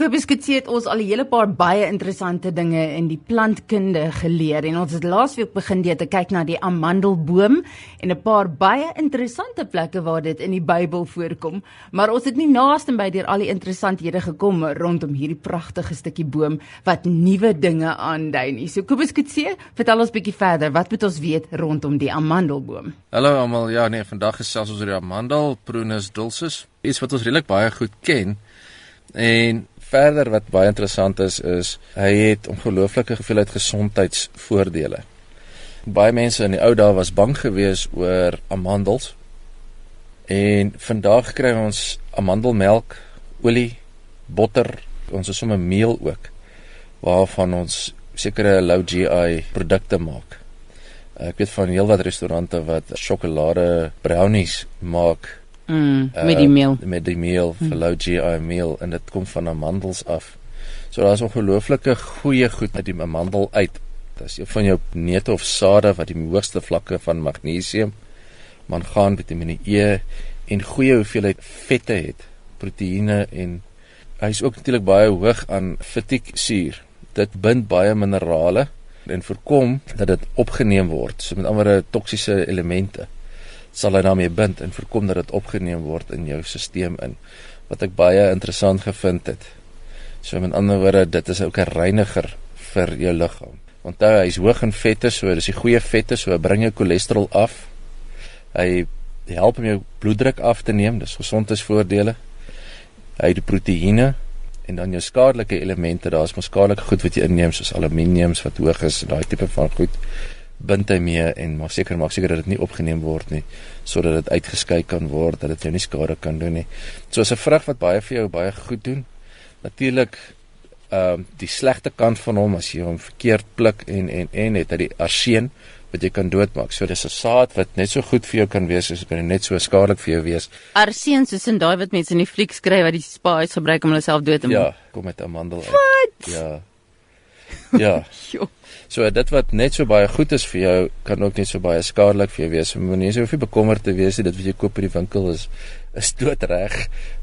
Kobus Kutse het ons al 'n hele paar baie interessante dinge in die plantkunde geleer en ons het laasweek begin deur te kyk na die amandelboom en 'n paar baie interessante plekke waar dit in die Bybel voorkom, maar ons het nie naaste by deur al die interessanthede gekom rondom hierdie pragtige stukkie boom wat nuwe dinge aandui nie. So Kobus Kutse, vertel ons bietjie verder, wat moet ons weet rondom die amandelboom? Hallo almal. Ja, nee, vandag gesels ons oor die amandel, Prunus dulcis, iets wat ons redelik baie goed ken. En verder wat baie interessant is is hy het ongelooflike hoeveelheid gesondheidsvoordele. Baie mense in die ou dae was bang geweest oor amandels. En vandag kry ons amandelmelk, olie, botter, ons het sommer meel ook waarvan ons sekere low GI produkte maak. Ek weet van heelwat restaurante wat sjokolade brownies maak Mm, met die meel. Uh, met die meel, mm. low GI meel en dit kom van amandels af. So daar's ongelooflike goeie goed uit die amandel uit. Dis een van jou neute of sade wat die hoogste vlakke van magnesium, mangaan, Vitamiene E en goeie hoeveelheid vette het, proteïene en hy's ook natuurlik baie hoog aan fitieksuur. Dit bind baie minerale en voorkom dat dit opgeneem word, so met ander toksiese elemente sal hy daarmee bind en voorkom dat dit opgeneem word in jou stelsel in wat ek baie interessant gevind het. So met ander woorde, dit is ook 'n reiniger vir jou liggaam. Onthou, hy's hoog in vette, so dis die goeie vette, so bring jou cholesterol af. Hy help om jou bloeddruk af te neem, dis gesondheidsvoordele. Hy het die proteïene en dan jou skadelike elemente, daar's mos skadelike goed wat jy inneem soos aluminium wat hoog is, daai tipe van goed bind hy mee en maak seker maak seker dat dit nie opgeneem word nie sodat dit uitgeskei kan word dat dit jou nie skade kan doen nie. So as 'n vrug wat baie vir jou baie goed doen. Natuurlik ehm uh, die slegte kant van hom as jy hom verkeerd pluk en en en het hy die arseen wat jy kan doodmaak. So dis 'n saad wat net so goed vir jou kan wees as dit net so skadelik vir jou wees. Arseen soos in daai wat mense in die fliek skryf wat die spies gebruik om hulle self dood te maak. Ja, kom met amandel uit. What? Ja. Ja. So dit wat net so baie goed is vir jou, kan ook net so baie skadelik vir jou wees. Moenie so hoef nie bekommerd te wees nie dat wat jy koop by die winkel is is doodreg.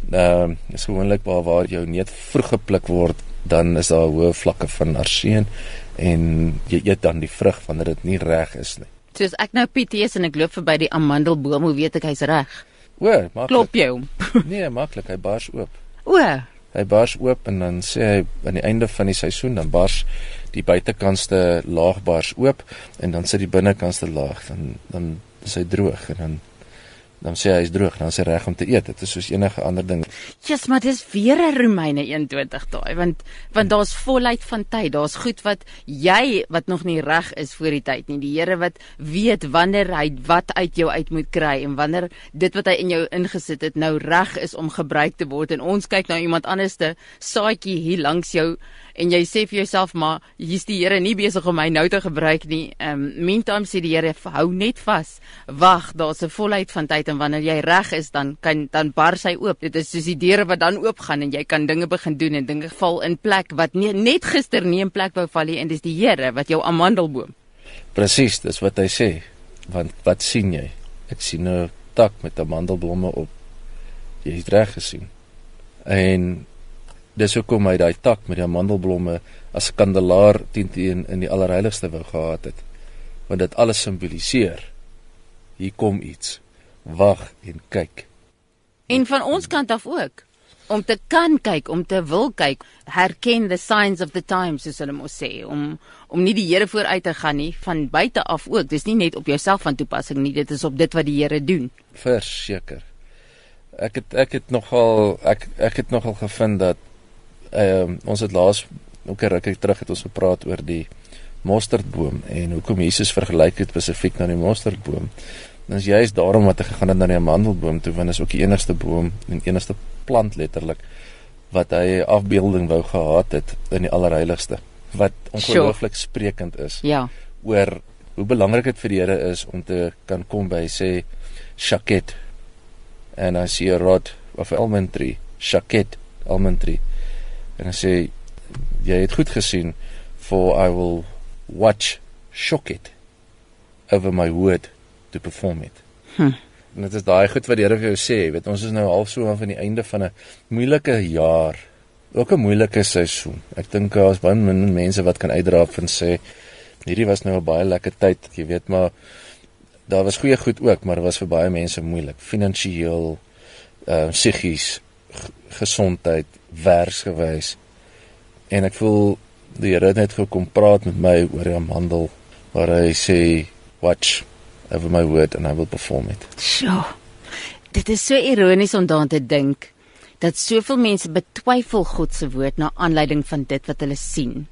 Ehm uh, is gewoonlik waar waar jou neut vroeg gepluk word, dan is daar hoë vlakke van arseen en jy eet dan die vrug wanneer dit nie reg is nie. Soos ek nou Piet is en ek loop verby die amandelboom, hoe weet ek hy's reg? O, maklik. Klop jy hom? nee, maklik, hy bars oop. O, hy bars oop en dan sê hy aan die einde van die seisoen dan bars die buitekantste laag bars oop en dan sit die binnekantste laag dan dan is hy droog en dan dan sê hy is droog dan is hy reg om te eet. Dit is soos enige ander ding. Yes, maar dis weer 'n Romeine 21 daai want want daar's volheid van tyd. Daar's goed wat jy wat nog nie reg is voor die tyd nie. Die Here wat weet wanneer hy wat uit jou uit moet kry en wanneer dit wat hy in jou ingesit het nou reg is om gebruik te word. En ons kyk nou iemand anderste saadjie hier langs jou en jy sê vir jouself maar hier's die Here nie besig om my nou te gebruik nie. Ehm um, meantime sê die Here hou net vas. Wag, daar's 'n volheid van tyd en wanneer jy reg is dan kan dan bars hy oop. Dit is soos die deure wat dan oopgaan en jy kan dinge begin doen en dinge val in plek wat nie, net gister nie in plek wou val nie en dis die Here wat jou amandelboom. Presies, dis wat hy sê. Want wat sien jy? Ek sien 'n tak met amandelblomme op. Jy het reg gesien. En dis hoekom hy daai tak met die amandelblomme as kandelaar teen teen in die allerheiligste wou gehad het. Want dit alles simboliseer hier kom iets. Wag en kyk. En van ons kant af ook om te kan kyk om te wil kyk herken the signs of the times soos hulle mos sê om om nie die Here vooruit te gaan nie van buite af ook. Dis nie net op jouself van toepassing nie dit is op dit wat die Here doen. Verseker. Ek het ek het nogal ek ek het nogal gevind dat ehm uh, ons het laas ook 'n rukkie terug het ons gepraat oor die mosterdboom en hoekom Jesus vergelyk het spesifiek na die mosterdboom. En as jy is daarom wat hy gegaan het na die amandelboom toe want is ook die enigste boom en enigste plant letterlik wat hy afbeelding wou gehad het in die allerheiligste wat ongelooflik sure. sprekend is. Ja. oor hoe belangrik dit vir die Here is om te kan kom by sê shaket and I see a rod of almond tree, shaket almond tree en hy sê jy het goed gesien for I will watch shock it over my word to perform it. Hm. En dit is daai goed wat die Here vir jou sê, weet ons is nou half so aan van die einde van 'n moeilike jaar ook 'n moeilike seisoen. Ek dink daar's baie min mense wat kan uitdraaf en sê hierdie was nou 'n baie lekker tyd. Jy weet maar daar was goeie goed ook, maar dit was vir baie mense moeilik. Finansiëel, ehm uh, psigies, gesondheid, werksgewys. En ek voel die Here het net gekom praat met my oor die amandel waar hy sê watch over my word and I will perform it. Sjoe. Dit is so ironies om daaraan te dink dat soveel mense betwyfel God se woord na aanleiding van dit wat hulle sien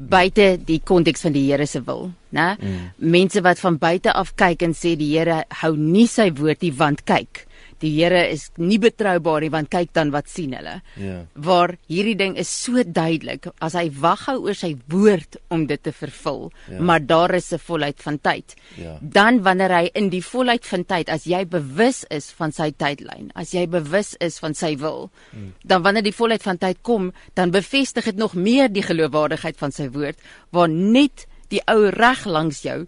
buite die konteks van die Here se wil, né? Mm. Mense wat van buite af kyk en sê die Here hou nie sy woord nie want kyk, die Here is nie betroubaar nie want kyk dan wat sien hulle. Ja. Waar hierdie ding is so duidelik as hy wag hou oor sy woord om dit te vervul, ja. maar daar is 'n volheid van tyd. Ja. Dan wanneer hy in die volheid van tyd as jy bewus is van sy tydlyn, as jy bewus is van sy wil, hmm. dan wanneer die volheid van tyd kom, dan bevestig dit nog meer die geloofwaardigheid van sy woord waar net die ou reg langs jou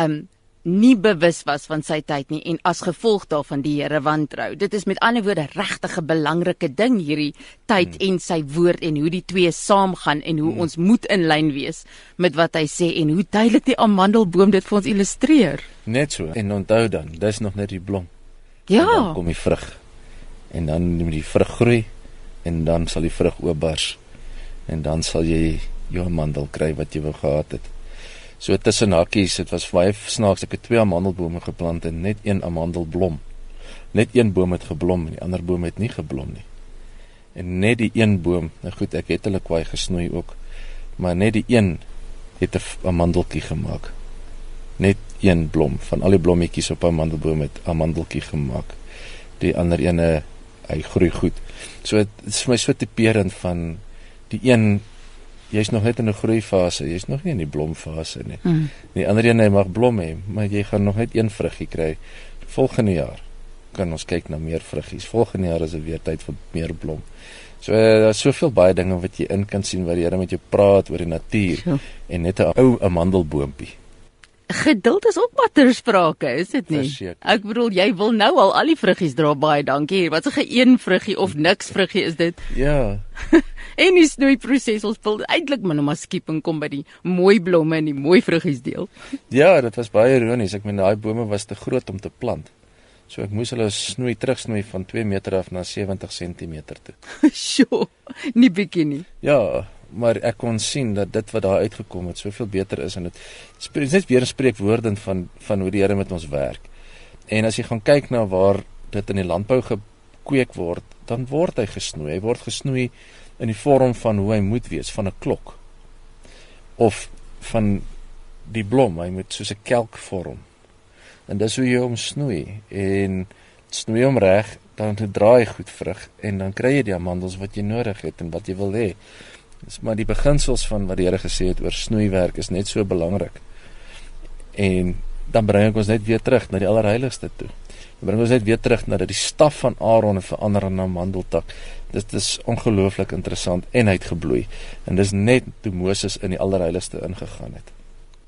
um nie bewus was van sy tyd nie en as gevolg daarvan die Here wantrou. Dit is met ander woorde regtig 'n belangrike ding hierdie tyd hmm. en sy woord en hoe die twee saamgaan en hoe hmm. ons moet in lyn wees met wat hy sê en hoe duidelik die amandelboom dit vir ons illustreer. Net so. En onthou dan, dis nog net die blom. Ja. Dan kom die vrug. En dan moet die vrug groei en dan sal die vrug oopbars. En dan sal jy jou amandel kry wat jy wou gehad het. So tussen hakkies, dit was baie snaaks. Ek het twee amandelbome geplant en net een amandelblom. Net een boom het geblom en die ander boom het nie geblom nie. En net die een boom, nou goed, ek het hulle kwaai gesnoei ook, maar net die een het 'n amandeltjie gemaak. Net een blom van al die blommetjies op 'n amandelboom het amandeltjie gemaak. Die ander ene hy groei goed. So dit is vir my so tipeerend van die een jy's nog net in 'n groeifase, jy's nog nie in die blomfase nie. Mm. Die ander een hy mag blom hê, maar jy gaan nog net een vruggie kry volgende jaar. Kan ons kyk na meer vruggies. Volgende jaar is dit weer tyd vir meer blom. So uh, daar's soveel baie dinge wat jy in kan sien wat die Here met jou praat oor die natuur ja. en net 'n ou amandelboompie. Geduld is ook watter sprake, is dit nie? Verseker. Ek bedoel jy wil nou al al die vruggies dra baie dankie. Wat 'n ge een vruggie of niks vruggie is dit? Ja. en die snoei proses ons wil eintlik maar nou maar skiep en kom by die mooi blomme en die mooi vruggies deel. Ja, dit was baie ironies. Ek meen daai bome was te groot om te plant. So ek moes hulle snoei terugsnoei van 2 meter af na 70 cm toe. Sjoe, nie bietjie nie. Ja, maar ek kon sien dat dit wat daar uitgekom het soveel beter is en dit spreek net weer 'n spreekwoordend van van hoe die Here met ons werk. En as jy gaan kyk na waar dit in die landbou gekweek word, dan word hy gesnoei. Hy word gesnoei in die vorm van hoe hy moet wees van 'n klok. Of van die blom hy moet soos 'n kelk vorm. En dis hoe jy hom snoei en snoei hom reg dan het draai goed vrug en dan kry jy die amandels wat jy nodig het en wat jy wil hê. Dis maar die beginsels van wat die Here gesê het oor snoeiwerk is net so belangrik en dan bring ek ons net weer terug na die allerheiligste toe. Dan bring ons net weer terug na dat die staf van Aaron verander in 'n amandeltak dit is ongelooflik interessant en uitgebloei. En dis net toe Moses in die allerheiligste ingegaan het.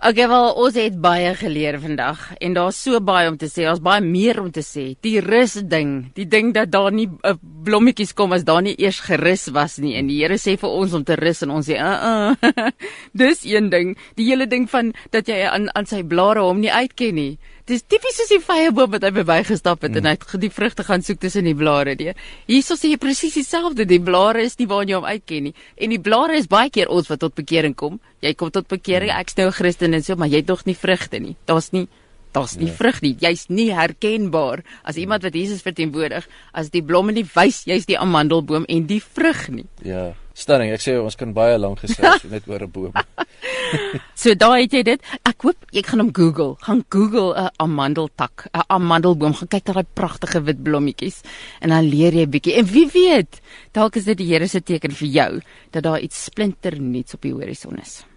Okay, wel ons het baie geleer vandag en daar's so baie om te sê. Daar's baie meer om te sê. Die rus ding, die ding dat daar nie uh, blommetjies kom as daar nie eers gerus was nie. En die Here sê vir ons om te rus en ons sê, "Uh uh." Dis een ding. Die hele ding van dat jy aan aan sy blare hom nie uitken nie. Dis tipies soos die vyeboom wat hy verbygestap het mm. en hy het die vrugte gaan soek tussen die blare. Die hierso sê jy presies dieselfde. Die blare is nie waar jy hom uitken nie. En die blare is baie keer ons wat tot bekering kom. Jy kom tot bekering, mm. ek's nou 'n Christen en so, maar jy het nog nie vrugte nie. Daar's nie daar's nie ja. vrug nie. Jy's nie herkenbaar as iemand wat Jesus verteenwoordig as die blomme nie wys jy's die amandelboom en die vrug nie. Ja. Sterring, ek sê ons kan baie lank gesels net oor 'n boom. so daai het jy dit. Ek hoop jy gaan hom Google. Gaan Google 'n amandeltak, 'n amandelboom. Gaan kyk na daai pragtige wit blommetjies en dan leer jy 'n bietjie. En wie weet, dalk is dit die Here se teken vir jou dat daar iets splinter nuuts op die horison is.